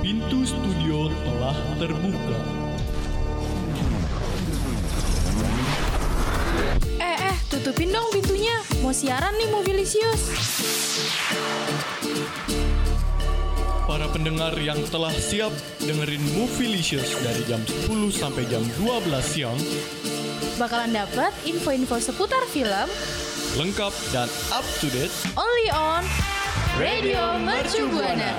Pintu studio telah terbuka. Eh, eh, tutupin dong pintunya. Mau siaran nih Mobilisius. Para pendengar yang telah siap dengerin Movielicious dari jam 10 sampai jam 12 siang, Bakalan dapat info-info seputar film lengkap dan up to date only on Radio Mercu Buana.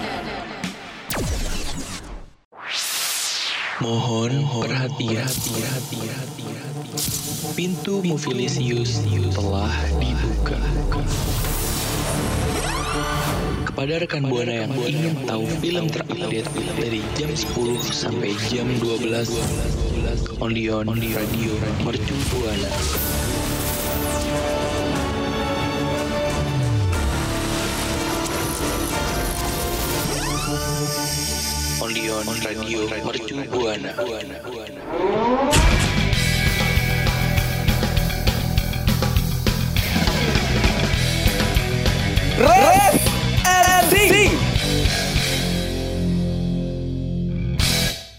Mohon perhatian, pintu Movilisius telah dibuka. Kepada rekan Buana yang ingin tahu film terupdate dari jam 10 sampai jam 12 only on Radio Mercu Buana. On Radio Mercu Buana.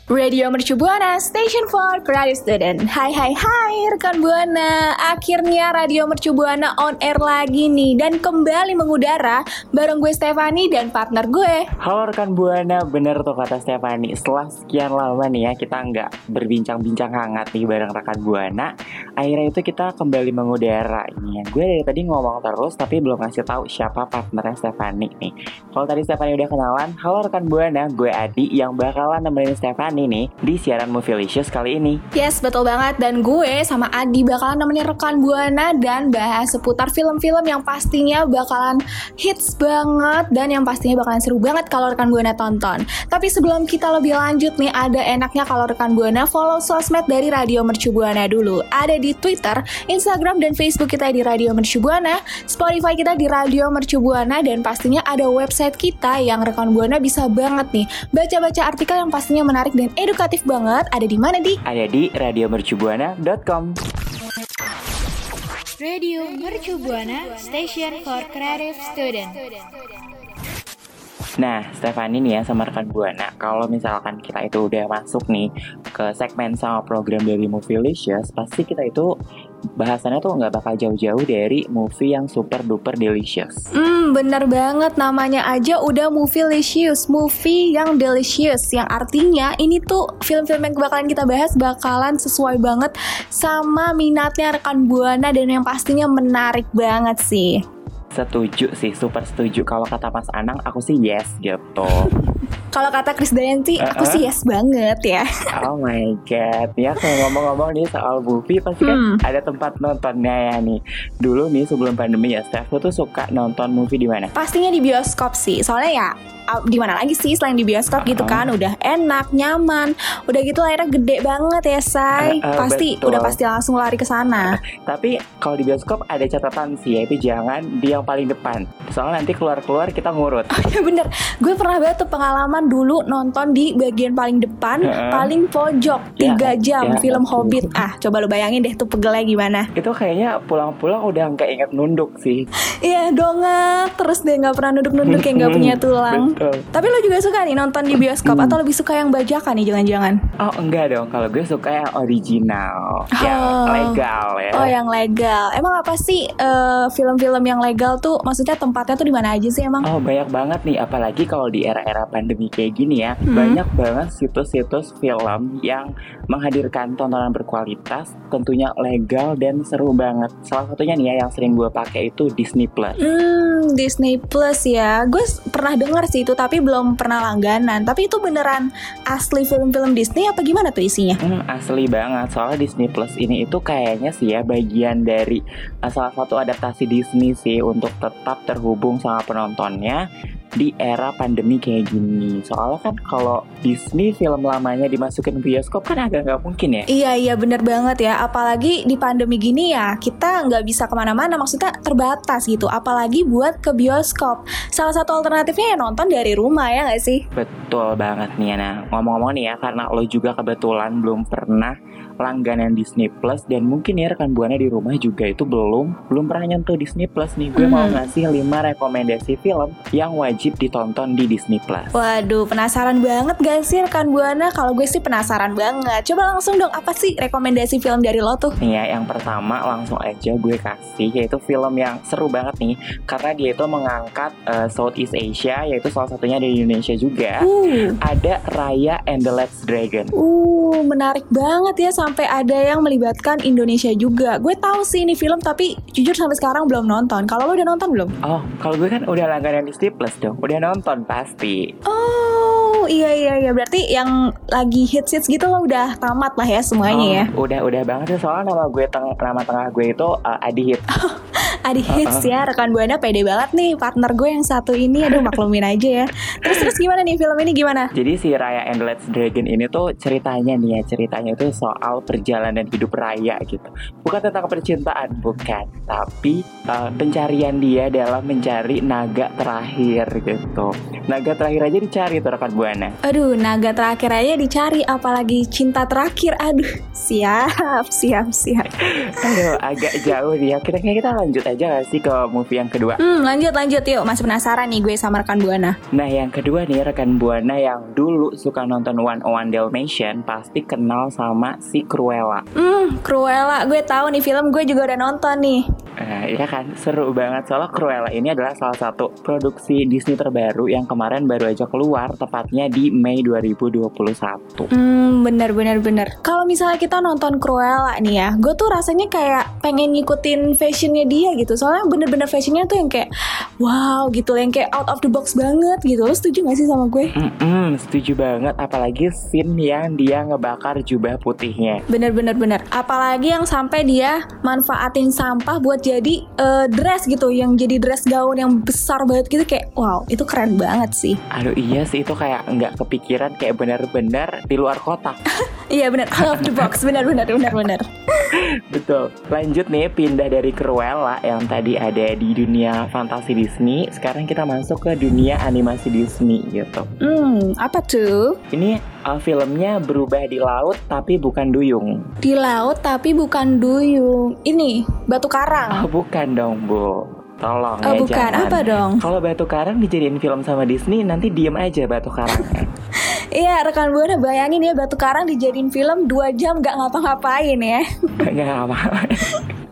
Radio Mercu Buana, Station for Creative Student. Hai hai hai rekan Buana, akhirnya Radio Mercu Buana on air lagi nih dan kembali mengudara bareng gue Stefani dan partner gue. Halo rekan Buana, bener tuh kata Stefani. Setelah sekian lama nih ya kita nggak berbincang-bincang hangat nih bareng rekan Buana, akhirnya itu kita kembali mengudara ini. ya. Gue dari tadi ngomong terus tapi belum ngasih tahu siapa partnernya Stefani nih. Kalau tadi Stefani udah kenalan, halo rekan Buana, gue Adi yang bakalan nemenin Stefani nih di siaran Movielicious kali ini. Yes, betul banget. Dan gue sama Adi bakalan nemenin rekan Buana dan bahas seputar film-film yang pastinya bakalan hits banget dan yang pastinya bakalan seru banget kalau rekan Buana tonton. Tapi sebelum kita lebih lanjut nih, ada enaknya kalau rekan Buana follow sosmed dari Radio Mercu Buana dulu. Ada di Twitter, Instagram, dan Facebook kita di Radio Mercu Buana, Spotify kita di Radio Mercu Buana, dan pastinya ada website kita yang rekan Buana bisa banget nih baca-baca artikel yang pastinya menarik dan edukatif banget. Ada di mana di? Ada di radiomercubuana.com. Radio Mercu Buana Station for Creative Student. Nah, Stefani nih ya sama rekan Buana, kalau misalkan kita itu udah masuk nih ke segmen sama program dari Movielicious, pasti kita itu bahasannya tuh nggak bakal jauh-jauh dari movie yang super duper delicious. Hmm, bener banget namanya aja udah Movielicious, movie yang delicious, yang artinya ini tuh film-film yang bakalan kita bahas bakalan sesuai banget sama minatnya rekan Buana dan yang pastinya menarik banget sih. Setuju sih, super setuju. Kalau kata Mas Anang, aku sih yes gitu. Kalau kata Chris Dayanti, aku Uh-uh. sih yes banget ya. oh my god, ya kalau ngomong-ngomong nih soal movie, pasti kan Hmm. ada tempat nontonnya ya nih. Dulu nih sebelum pandemi ya, Steph tuh suka nonton movie di mana? Pastinya di bioskop sih, soalnya ya di mana lagi sih selain di bioskop gitu kan udah enak nyaman udah gitu layarnya gede banget ya say Uh, uh, pasti betul. udah pasti langsung lari ke sana Tapi kalau di bioskop ada catatan sih, yaitu jangan di yang paling depan. Soalnya nanti keluar-keluar kita ngurut. Ya bener, gue pernah banget tuh pengalaman dulu nonton di bagian paling depan, Heeh. paling pojok, Ya, tiga jam ya film ampun. Hobbit. Ah, coba lu bayangin deh tuh pegelnya gimana. Itu kayaknya pulang-pulang udah nggak inget nunduk sih. Iya dongak, terus deh nggak pernah nunduk-nunduk kayak nggak punya tulang. Betul. Tapi lu juga suka nih nonton di bioskop atau lebih suka yang bajakan nih jangan-jangan? Oh enggak dong, kalau gue suka yang original, yang Oh. legal ya. Oh yang legal. Emang apa sih eh, film-film yang legal tuh? Maksudnya tempatnya tuh di mana aja sih emang? Oh banyak banget nih, apalagi kalau di era-era pandemi kayak gini ya, Hmm. banyak banget situs-situs film yang menghadirkan tontonan berkualitas, tentunya legal dan seru banget. Salah satunya nih ya yang sering gue pakai itu Disney Plus. Hmm, Disney Plus ya. Gue pernah dengar sih itu tapi belum pernah langganan. Tapi itu beneran asli film-film Disney apa gimana tuh isinya? Hmm, asli banget. Soalnya Disney Plus ini itu kayaknya sih ya bagian dari uh, salah satu adaptasi Disney sih untuk tetap terhubung sama penontonnya di era pandemi kayak gini. Soalnya kan kalau Disney film lamanya dimasukin bioskop kan agak nggak mungkin ya. Iya iya bener banget ya. Apalagi di pandemi gini ya kita nggak bisa ke mana-mana. Maksudnya terbatas gitu. Apalagi buat ke bioskop. Salah satu alternatifnya ya nonton dari rumah ya nggak sih? Betul banget nih Nah ngomong-ngomong nih ya Karena lo juga kebetulan belum pernah langganan Disney Plus dan mungkin ya rekan buana di rumah juga itu belum belum pernah nyentuh Disney Plus nih. Gue mau Mhm. ngasih 5 rekomendasi film yang wajib ditonton di Disney Plus. Waduh, penasaran banget gak sih rekan Buana? Kalau gue sih penasaran banget. Coba langsung dong, apa sih rekomendasi film dari lo tuh? Nih ya, yang pertama langsung aja gue kasih yaitu film yang seru banget nih karena dia itu mengangkat eh, Southeast Asia yaitu salah satunya di Indonesia juga. Uh, Ada Raya and the Last Dragon. uh, menarik banget ya sampai ada yang melibatkan Indonesia juga. Gue tahu sih ini film tapi jujur sampai sekarang belum nonton. Kalau lo udah nonton belum? Oh, kalau gue kan udah langganan Disney Plus dong, udah nonton pasti. Oh, iya iya iya. Berarti yang lagi hits hits gitu lo udah tamat lah ya semuanya ya. Oh, Udah udah banget ya soalnya nama gue teng nama tengah gue itu uh, Adi Hit. Adi hits ya rekan buana pede banget nih partner gue yang satu ini aduh maklumin aja ya terus terus gimana nih film ini gimana Jadi si Raya and the Last Dragon ini tuh ceritanya nih ya ceritanya itu soal perjalanan hidup Raya gitu. Bukan tentang percintaan, bukan. Tapi uh, pencarian dia dalam mencari naga terakhir gitu. Naga terakhir aja dicari tuh rekan buana. aduh naga terakhir aja dicari apalagi cinta terakhir aduh siap siap siap Aduh, agak jauh ya. Kita kita lanjut aja gak sih ke movie yang kedua? hmm lanjut lanjut yuk masih penasaran nih gue sama rekan buana Nah yang kedua nih rekan Buana yang dulu suka nonton One One Dalmatian pasti kenal sama si Cruella. hmm Cruella gue tahu nih film gue juga udah nonton nih Nah, iya kan seru banget soalnya Cruella ini adalah salah satu produksi Disney terbaru yang kemarin baru aja keluar tepatnya di Mei 2021. Hmm, bener bener bener. Kalau misalnya kita nonton Cruella nih ya, gue tuh rasanya kayak pengen ngikutin fashionnya dia gitu. Soalnya bener-bener fashionnya tuh yang kayak wow gitu, yang kayak out of the box banget gitu. Lo setuju gak sih sama gue? Mm-mm, setuju banget apalagi scene yang dia ngebakar jubah putihnya. Bener bener bener. Apalagi yang sampai dia manfaatin sampah buat jadi eh, dress gitu, yang jadi dress gaun yang besar banget gitu kayak wow itu keren banget sih. Aduh iya sih itu kayak nggak kepikiran kayak benar-benar di luar kotak. Iya bener out of the box, bener bener bener bener. Betul. Lanjut nih pindah dari Cruella yang tadi ada di dunia fantasi Disney, sekarang kita masuk ke dunia animasi Disney gitu. Hmm, apa tuh? Ini uh, filmnya berubah di laut tapi bukan duyung. Di laut tapi bukan duyung. Ini batu karang. Oh, bukan dong, Bu. Tolong Oh ya bukan, jangan. apa dong? Kalau Batu Karang dijadiin film sama Disney, nanti diem aja Batu Karangnya. Iya rekan buana bayangin ya batu karang dijadiin film 2 jam gak ngapa-ngapain ya. Nggak apa.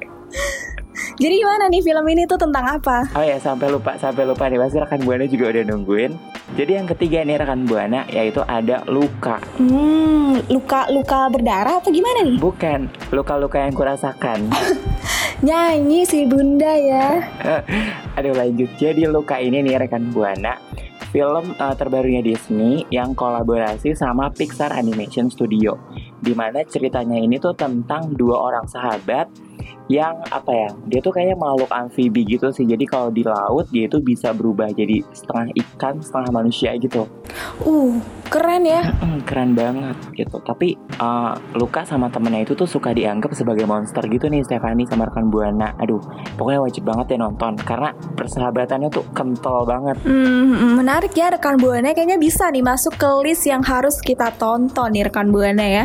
Jadi gimana nih film ini tuh tentang apa? Oh ya sampai lupa sampai lupa nih pasti rekan buana juga udah nungguin. Jadi yang ketiga nih rekan buana yaitu ada luka. Hmm, luka-luka berdarah apa gimana nih? Bukan luka-luka yang kurasakan. Nyanyi si bunda ya. Aduh lanjut. Jadi luka ini nih rekan buana film uh, terbarunya Disney yang kolaborasi sama Pixar Animation Studio. Di mana ceritanya ini tuh tentang dua orang sahabat yang apa ya dia tuh kayak makhluk amfibi gitu sih. Jadi kalau di laut dia itu bisa berubah jadi setengah ikan setengah manusia gitu. Uh, keren ya. Keren banget gitu. Tapi uh, Luka sama temennya itu tuh suka dianggap sebagai monster gitu nih Stefani sama rekan Buana. Aduh pokoknya wajib banget ya nonton. Karena persahabatannya tuh kental banget. Hmm, menarik ya rekan buana. Kayaknya bisa nih masuk ke list yang harus kita tonton nih rekan buana ya.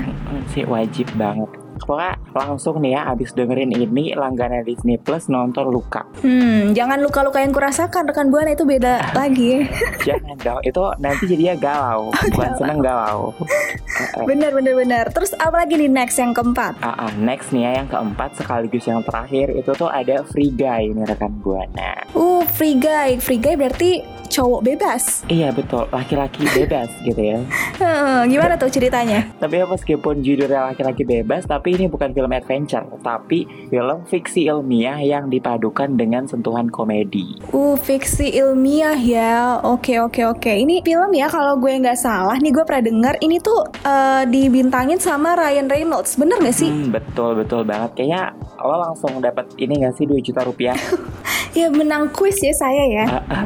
Sih wajib banget Pokoknya langsung nih ya abis dengerin ini langganan Disney Plus nonton Luka Hmm, jangan luka-luka yang kurasakan rekan buana itu beda lagi. Jangan dong itu nanti jadinya galau Bukan seneng galau Eh, eh. bener bener bener. Terus apa lagi nih next yang keempat? Ah, ah, next nih ya yang keempat sekaligus yang terakhir itu tuh ada Free Guy nih rekan buana. Uh, free guy. Free guy berarti cowok bebas. Iya betul laki-laki bebas gitu ya. Hmm, gimana tuh ceritanya? Tapi ya meskipun judulnya laki-laki bebas, tapi ini bukan film adventure, tapi film fiksi ilmiah yang dipadukan dengan sentuhan komedi. Uh, fiksi ilmiah ya. Oke, oke, oke. Ini film ya kalau gue nggak salah nih gue pernah denger ini tuh eh, dibintangin sama Ryan Reynolds. Bener gak sih? Hmm, betul betul banget. Kayaknya lo langsung dapat ini gak sih 2 juta rupiah? Ya menang kuis ya saya ya. Ah, ah.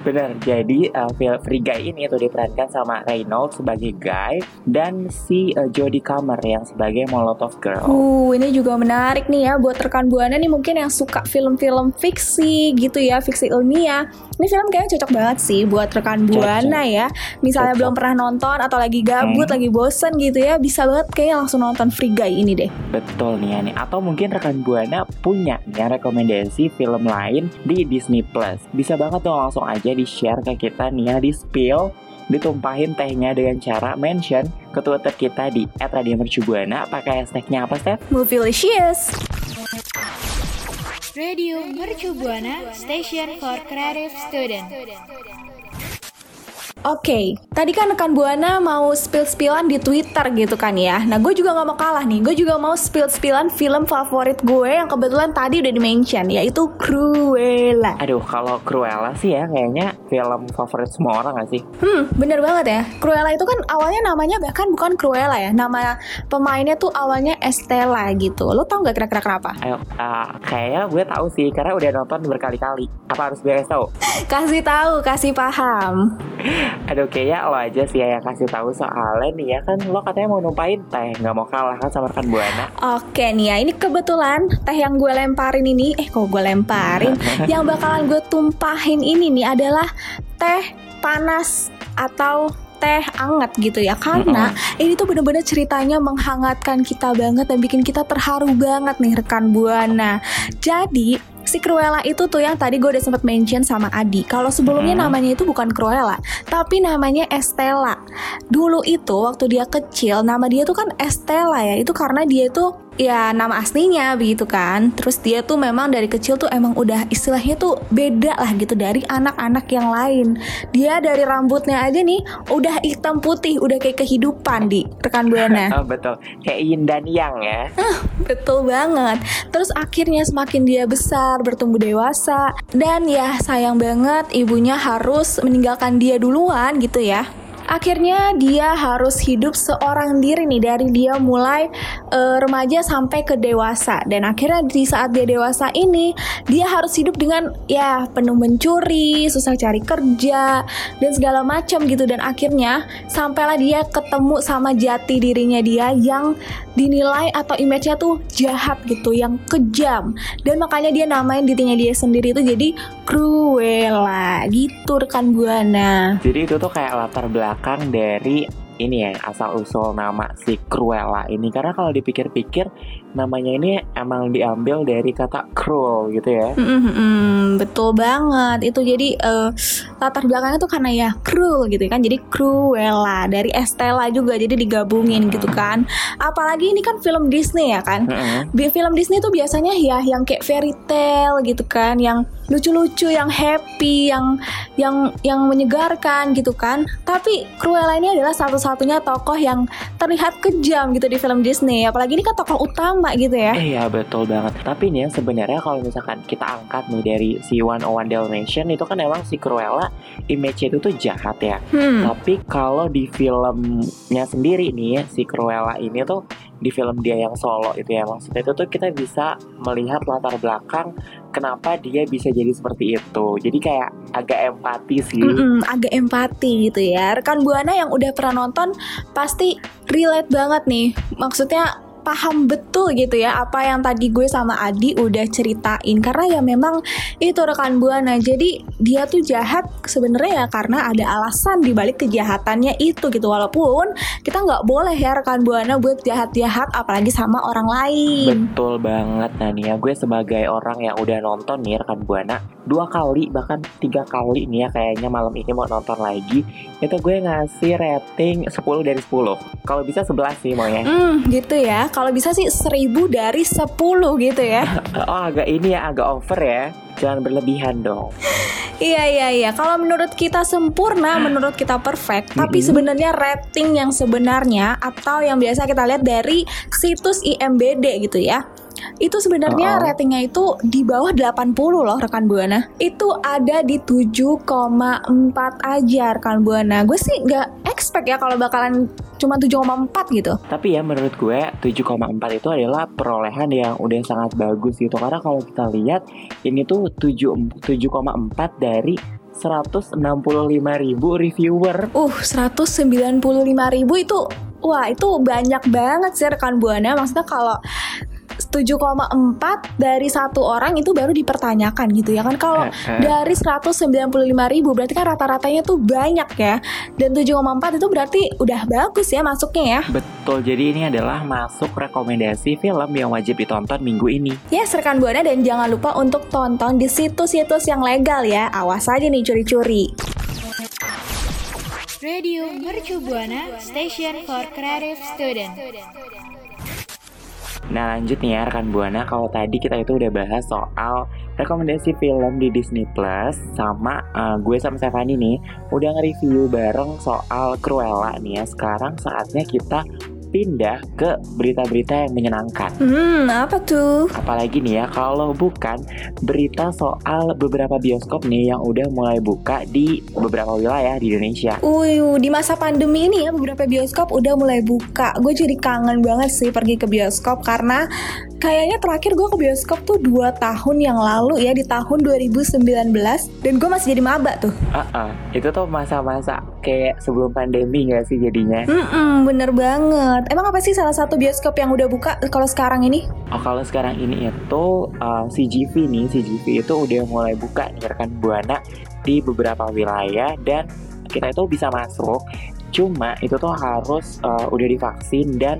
Bener, jadi uh, Free Guy ini tuh diperankan sama Reynolds sebagai Guy dan si uh, Jodie Comer yang sebagai Molotov Girl. Uh, ini juga menarik nih ya buat rekan buana nih mungkin yang suka film-film fiksi gitu ya, fiksi ilmiah. Ini film kayaknya cocok banget sih buat rekan buana ya. Misalnya Cocok. belum pernah nonton atau lagi gabut, Hmm. lagi bosen gitu ya, bisa banget kayaknya langsung nonton Free Guy ini deh. Betul nih ya nih. Atau mungkin rekan Buana punya ya, rekomendasi film lain di Disney Plus. Bisa banget dong langsung aja di-share ke kita nih ya di spill ditumpahin tehnya dengan cara mention ke Twitter kita di @radiomercubuana pakai hashtagnya apa Steph? Movielicious. Radio Mercu Buana Station for Creative Student. Oke, tadi kan rekan Buana mau spill-spillan di Twitter gitu kan ya. Nah, gue juga nggak mau kalah nih. Gue juga mau spill-spillan film favorit gue yang kebetulan tadi udah di-mention, yaitu Cruella. Aduh, kalau Cruella sih ya kayaknya film favorit semua orang gak sih? Hmm, bener banget ya. Cruella itu kan awalnya namanya bahkan bukan Cruella ya. Nama pemainnya tuh awalnya Estella gitu. Lo tau nggak kira-kira kenapa? Ayo, uh, kayaknya gue tahu sih karena udah nonton berkali-kali. Apa harus gue kasih tahu? Kasih tahu, kasih paham. Aduh, kayaknya lo aja sih ya yang kasih tahu soalnya nih ya kan lo katanya mau numpain teh, nggak mau kalah kan sama rekan Buana. Oke nih ya, ini kebetulan teh yang gue lemparin ini, eh kok gue lemparin, yang bakalan gue tumpahin ini nih adalah teh panas atau teh anget gitu ya. Karena ini tuh bener-bener ceritanya menghangatkan kita banget dan bikin kita terharu banget nih rekan buana. Jadi si Cruella itu tuh yang tadi gue udah sempat mention sama Adi kalau sebelumnya Hmm. namanya itu bukan Cruella tapi namanya Estella dulu itu waktu dia kecil nama dia tuh kan Estella ya itu karena dia tuh ya nama aslinya begitu kan terus dia tuh memang dari kecil tuh emang udah istilahnya tuh beda lah gitu dari anak-anak yang lain dia dari rambutnya aja nih udah hitam putih udah kayak kehidupan di rekan buana Oh, betul, kayak Yin dan Yang ya. Betul banget. Terus akhirnya semakin dia besar, bertumbuh dewasa, dan ya sayang banget ibunya harus meninggalkan dia duluan gitu ya. Akhirnya dia harus hidup seorang diri nih dari dia mulai eh, remaja sampai ke dewasa dan akhirnya di saat dia dewasa ini dia harus hidup dengan ya penuh mencuri, susah cari kerja dan segala macam gitu dan akhirnya sampailah dia ketemu sama jati dirinya dia yang dinilai atau image-nya tuh jahat gitu, yang kejam. Dan makanya dia namain dirinya dia sendiri itu jadi Cruella gitu rekan Buana. Jadi itu tuh kayak latar belakang dari ini ya asal usul nama si Cruella ini karena kalau dipikir-pikir namanya ini emang diambil dari kata cruel gitu ya. Mm-mm, betul banget. Itu jadi eh, latar belakangnya tuh karena ya cruel gitu kan. Jadi Cruella dari Estella juga jadi digabungin gitu kan. Apalagi ini kan film Disney ya kan. Mm-mm. Di film Disney tuh biasanya ya yang kayak fairy tale gitu kan, yang lucu-lucu, yang happy, yang yang yang menyegarkan gitu kan. Tapi Cruella ini adalah satu-satunya tokoh yang terlihat kejam gitu di film Disney. Apalagi ini kan tokoh utama gitu ya. Iya betul banget. Tapi nih ya, sebenarnya kalau misalkan kita angkat nih dari si One One Dalmatian itu kan emang si Cruella image itu tuh jahat ya. Hmm. Tapi kalau di filmnya sendiri nih si Cruella ini tuh di film dia yang solo itu ya maksudnya itu tuh kita bisa melihat latar belakang kenapa dia bisa jadi seperti itu. Jadi kayak agak empati sih. Mm-mm, agak empati gitu ya. Rekan Buana yang udah pernah nonton pasti relate banget nih. Maksudnya paham betul gitu ya apa yang tadi gue sama Adi udah ceritain. Karena ya memang itu rekan buana. Jadi dia tuh jahat sebenarnya ya karena ada alasan dibalik kejahatannya itu gitu. Walaupun kita nggak boleh ya rekan buana buat jahat-jahat apalagi sama orang lain. Betul banget nih ya gue sebagai orang yang udah nonton nih rekan Buana Dua kali bahkan tiga kali nih ya kayaknya malam ini mau nonton lagi Itu gue ngasih rating 10 dari 10 Kalau bisa 11 sih maunya Hmm, gitu ya. Kalau bisa sih 1000 dari 10 gitu ya. Oh agak ini ya agak over ya Jangan berlebihan dong Iya iya iya. Kalau menurut kita sempurna, menurut kita perfect, tapi sebenarnya rating yang sebenarnya atau yang biasa kita lihat dari situs IMBD gitu ya. Itu sebenarnya Oh. ratingnya itu di bawah 80 loh rekan Buana. Itu ada di 7,4 aja rekan Buana. Gue sih nggak expect ya kalau bakalan cuma 7,4 gitu. Tapi ya menurut gue 7,4 itu adalah perolehan yang udah sangat bagus gitu Karena kalau kita lihat ini tuh 7 7,4 dari 165 ribu reviewer. Uh, 195 ribu itu Wah itu banyak banget sih rekan Buana Maksudnya kalau 7,4 dari satu orang itu baru dipertanyakan gitu ya kan kalau Eh, eh. dari 195 ribu berarti kan rata-ratanya tuh banyak ya dan 7,4 itu berarti udah bagus ya masuknya ya Betul, jadi ini adalah masuk rekomendasi film yang wajib ditonton minggu ini. Yes rekan Buana dan jangan lupa untuk tonton di situs-situs yang legal ya awas aja nih curi-curi Radio Mercu Buana Station for Creative Student. Nah lanjut nih ya rekan Buana, kalau tadi kita itu udah bahas soal rekomendasi film di Disney Plus sama eh, gue sama Stefani nih udah nge-review bareng soal Cruella nih ya. Sekarang saatnya kita pindah ke berita-berita yang menyenangkan. Hmm apa tuh? Apalagi nih ya kalau bukan berita soal beberapa bioskop nih yang udah mulai buka di beberapa wilayah di Indonesia. Uyuh, di masa pandemi ini ya beberapa bioskop udah mulai buka. Gue jadi kangen banget sih pergi ke bioskop karena kayaknya terakhir gue ke bioskop tuh 2 tahun yang lalu ya di tahun 2019 dan gue masih jadi maba tuh. Ah, ah. itu tuh masa-masa kayak sebelum pandemi gak sih jadinya? Hmm, bener banget. Emang apa sih salah satu bioskop yang udah buka kalau sekarang ini? Oh kalau sekarang ini itu uh, CGV nih, CGV itu udah mulai buka nih rekan buana di beberapa wilayah dan kita itu bisa masuk. Cuma itu tuh harus uh, udah divaksin dan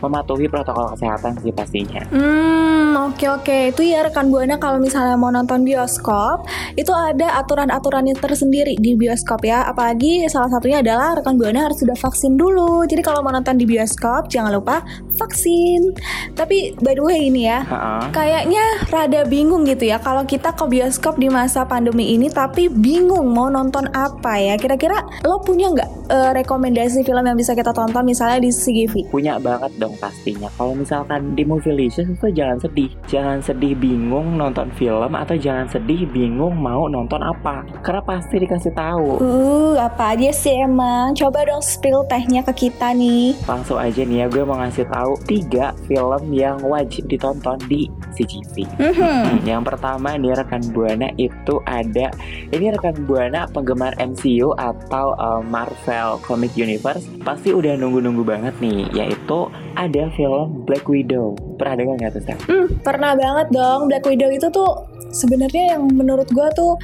mematuhi protokol kesehatan sih pastinya. Hmm, oke oke. Itu ya rekan Buana kalau misalnya mau nonton bioskop, itu ada aturan-aturannya tersendiri di bioskop ya. Apalagi salah satunya adalah rekan Buana harus sudah vaksin dulu. Jadi kalau mau nonton di bioskop, jangan lupa vaksin. Tapi by the way ini ya. Kayaknya rada bingung gitu ya kalau kita ke bioskop di masa pandemi ini tapi bingung mau nonton apa ya. Kira-kira lo punya nggak eh, rekomendasi film yang bisa kita tonton misalnya di CGV? punya banget dong pastinya. Kalau misalkan di Movielicious itu jangan sedih, jangan sedih bingung nonton film atau jangan sedih bingung mau nonton apa. Karena pasti dikasih tahu. Uh, apa aja sih emang? Coba dong spill tehnya ke kita nih. Langsung aja nih ya gue mau ngasih tahu tiga film yang wajib ditonton di CGV. Mhm. Hmm, yang pertama nih rekan buana itu ada ini rekan buana penggemar MCU atau uh, Marvel Comic Universe pasti udah nunggu-nunggu banget nih yaitu ada film Black Widow. Pernah dengar nggak tuh Steph? Hmm, pernah banget dong Black Widow itu tuh sebenarnya yang menurut gua tuh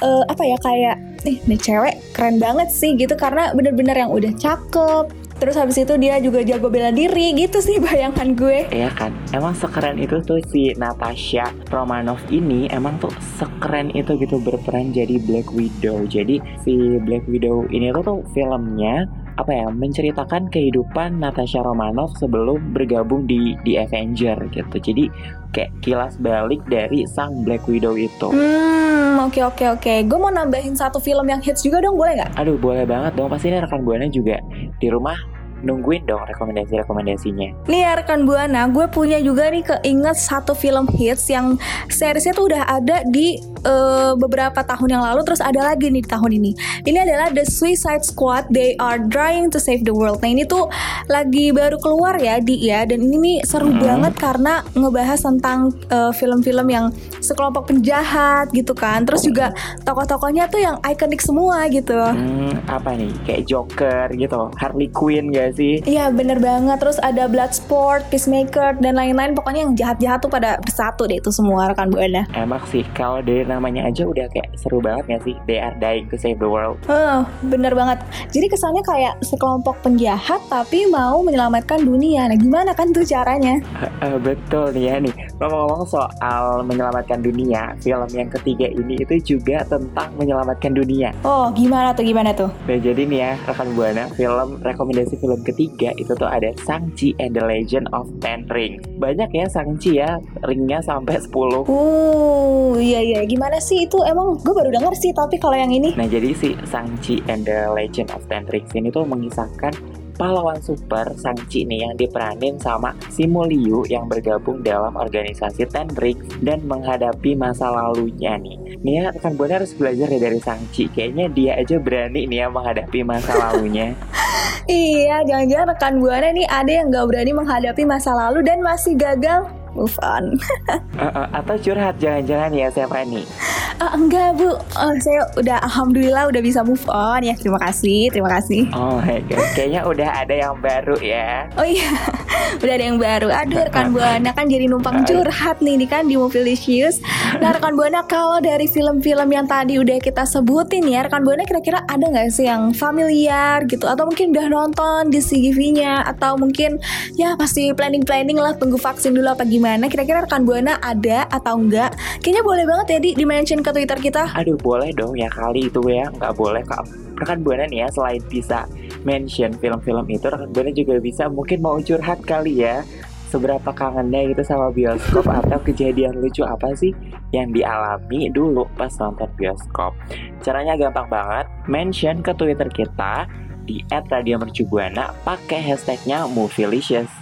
eh, apa ya kayak nih nih cewek keren banget sih gitu karena bener-bener yang udah cakep. Terus habis itu dia juga jago bela diri gitu sih bayangan gue. Iya kan, emang sekeren itu tuh si Natasha Romanoff ini emang tuh sekeren itu gitu berperan jadi Black Widow. Jadi si Black Widow ini tuh tuh filmnya apa ya menceritakan kehidupan Natasha Romanoff sebelum bergabung di di Avenger gitu. Jadi kayak kilas balik dari sang Black Widow itu. Hmm, oke oke oke. Gue mau nambahin satu film yang hits juga dong, boleh nggak? Aduh boleh banget dong pasti ini rekan buana juga di rumah nungguin dong rekomendasi-rekomendasinya. Nih ya rekan Buana, gue punya juga nih keinget satu film hits yang seriesnya tuh udah ada di eh, beberapa tahun yang lalu, terus ada lagi nih di tahun ini. Ini adalah The Suicide Squad. They are trying to save the world. Nah ini tuh lagi baru keluar ya di ya, dan ini nih seru Hmm. banget karena ngebahas tentang eh, film-film yang sekelompok penjahat gitu kan. Terus juga tokoh-tokohnya tuh yang ikonik semua gitu. Hmm, apa nih? Kayak Joker gitu, Harley Quinn sih? Iya bener banget Terus ada Bloodsport, Peacemaker Dan lain-lain Pokoknya yang jahat-jahat tuh pada bersatu deh Itu semua rekan Buana Emang sih, kalau dari namanya aja udah kayak seru banget gak sih? They are dying to save the world. Heh, bener banget Jadi kesannya kayak sekelompok penjahat Tapi mau menyelamatkan dunia Nah gimana kan tuh caranya Eh, betul nih ya nih. Ngomong-ngomong soal menyelamatkan dunia, film yang ketiga ini itu juga tentang menyelamatkan dunia. Oh gimana tuh gimana tuh Nah jadi nih ya, rekan Buana, film rekomendasi film ketiga itu tuh ada Shang-Chi and the Legend of Ten Rings. Banyak ya Shang-Chi ya, ringnya sampai 10. Uh iya iya Gimana sih itu Emang gue baru denger sih Tapi kalau yang ini Nah jadi si Shang-Chi and the Legend of Ten Rings ini tuh mengisahkan pahlawan super Shang-Chi nih yang diperanin sama Simu Liu yang bergabung dalam organisasi Ten Rings dan menghadapi masa lalunya nih. Nih ya rekan Buana harus belajar ya dari Shang-Chi. Kayaknya dia aja berani nih ya menghadapi masa lalunya. Iya jangan-jangan rekan Buana nih Ada yang gak berani menghadapi masa lalu Dan masih gagal Move on Eh, eh, atau curhat jangan-jangan ya Stephanie. Ah, enggak bu, oh, saya udah alhamdulillah udah bisa move on ya. Terima kasih, terima kasih. Oh my god, kayaknya udah ada yang baru ya. Oh iya, udah ada yang baru. Aduh rekan buana kan jadi numpang curhat nih, nih kan di Movilicious. Nah rekan buana kalau dari film-film yang tadi udah kita sebutin ya, rekan buana kira-kira ada nggak sih yang familiar gitu? Atau mungkin udah nonton di CGV-nya? Atau mungkin ya pasti planning-planning lah tunggu vaksin dulu apa gimana? Kira-kira rekan buana ada atau enggak? Kayaknya boleh banget ya di di-mention ke Twitter kita. Aduh boleh dong ya kali itu ya, nggak boleh kak. Rekan Buana nih ya selain bisa mention film-film itu, rekan Buana juga bisa mungkin mau curhat kali ya seberapa kangennya gitu sama bioskop atau kejadian lucu apa sih yang dialami dulu pas nonton bioskop. Caranya gampang banget, mention ke Twitter kita di @radiomercubuana pakai hashtagnya Movielicious.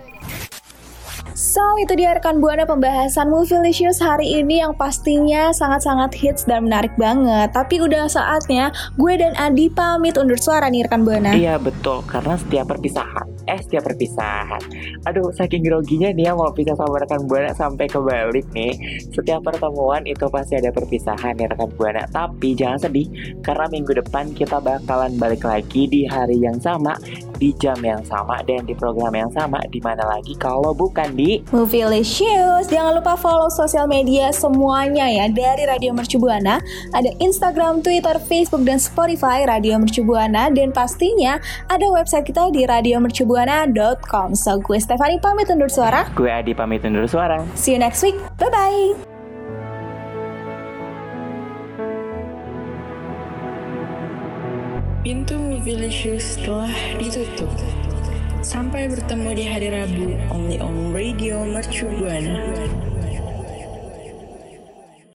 So itu dia rekan buana pembahasan Movielicious hari ini yang pastinya sangat-sangat hits dan menarik banget. Tapi udah saatnya gue dan Adi pamit undur suara nih rekan buana. Iya betul, karena setiap perpisahan, eh setiap perpisahan. Aduh, saking groginya nih ya mau pisah sama rekan buana sampai kebalik nih. Setiap pertemuan itu pasti ada perpisahan nih rekan buana. Tapi jangan sedih, karena minggu depan kita bakalan balik lagi di hari yang sama, di jam yang sama, dan di program yang sama. Di mana lagi kalau bukan di Movielicious. Jangan lupa follow sosial media semuanya ya dari Radio Mercu Buana. Ada Instagram, Twitter, Facebook, dan Spotify Radio Mercu Buana. Dan pastinya ada website kita di radiomercubuana.com. So gue Stefani pamit undur suara. gue Adi pamit undur suara. See you next week. Bye-bye. Pintu Movielicious telah ditutup. Sampai bertemu di hari Rabu, only on Radio Mercu Buana.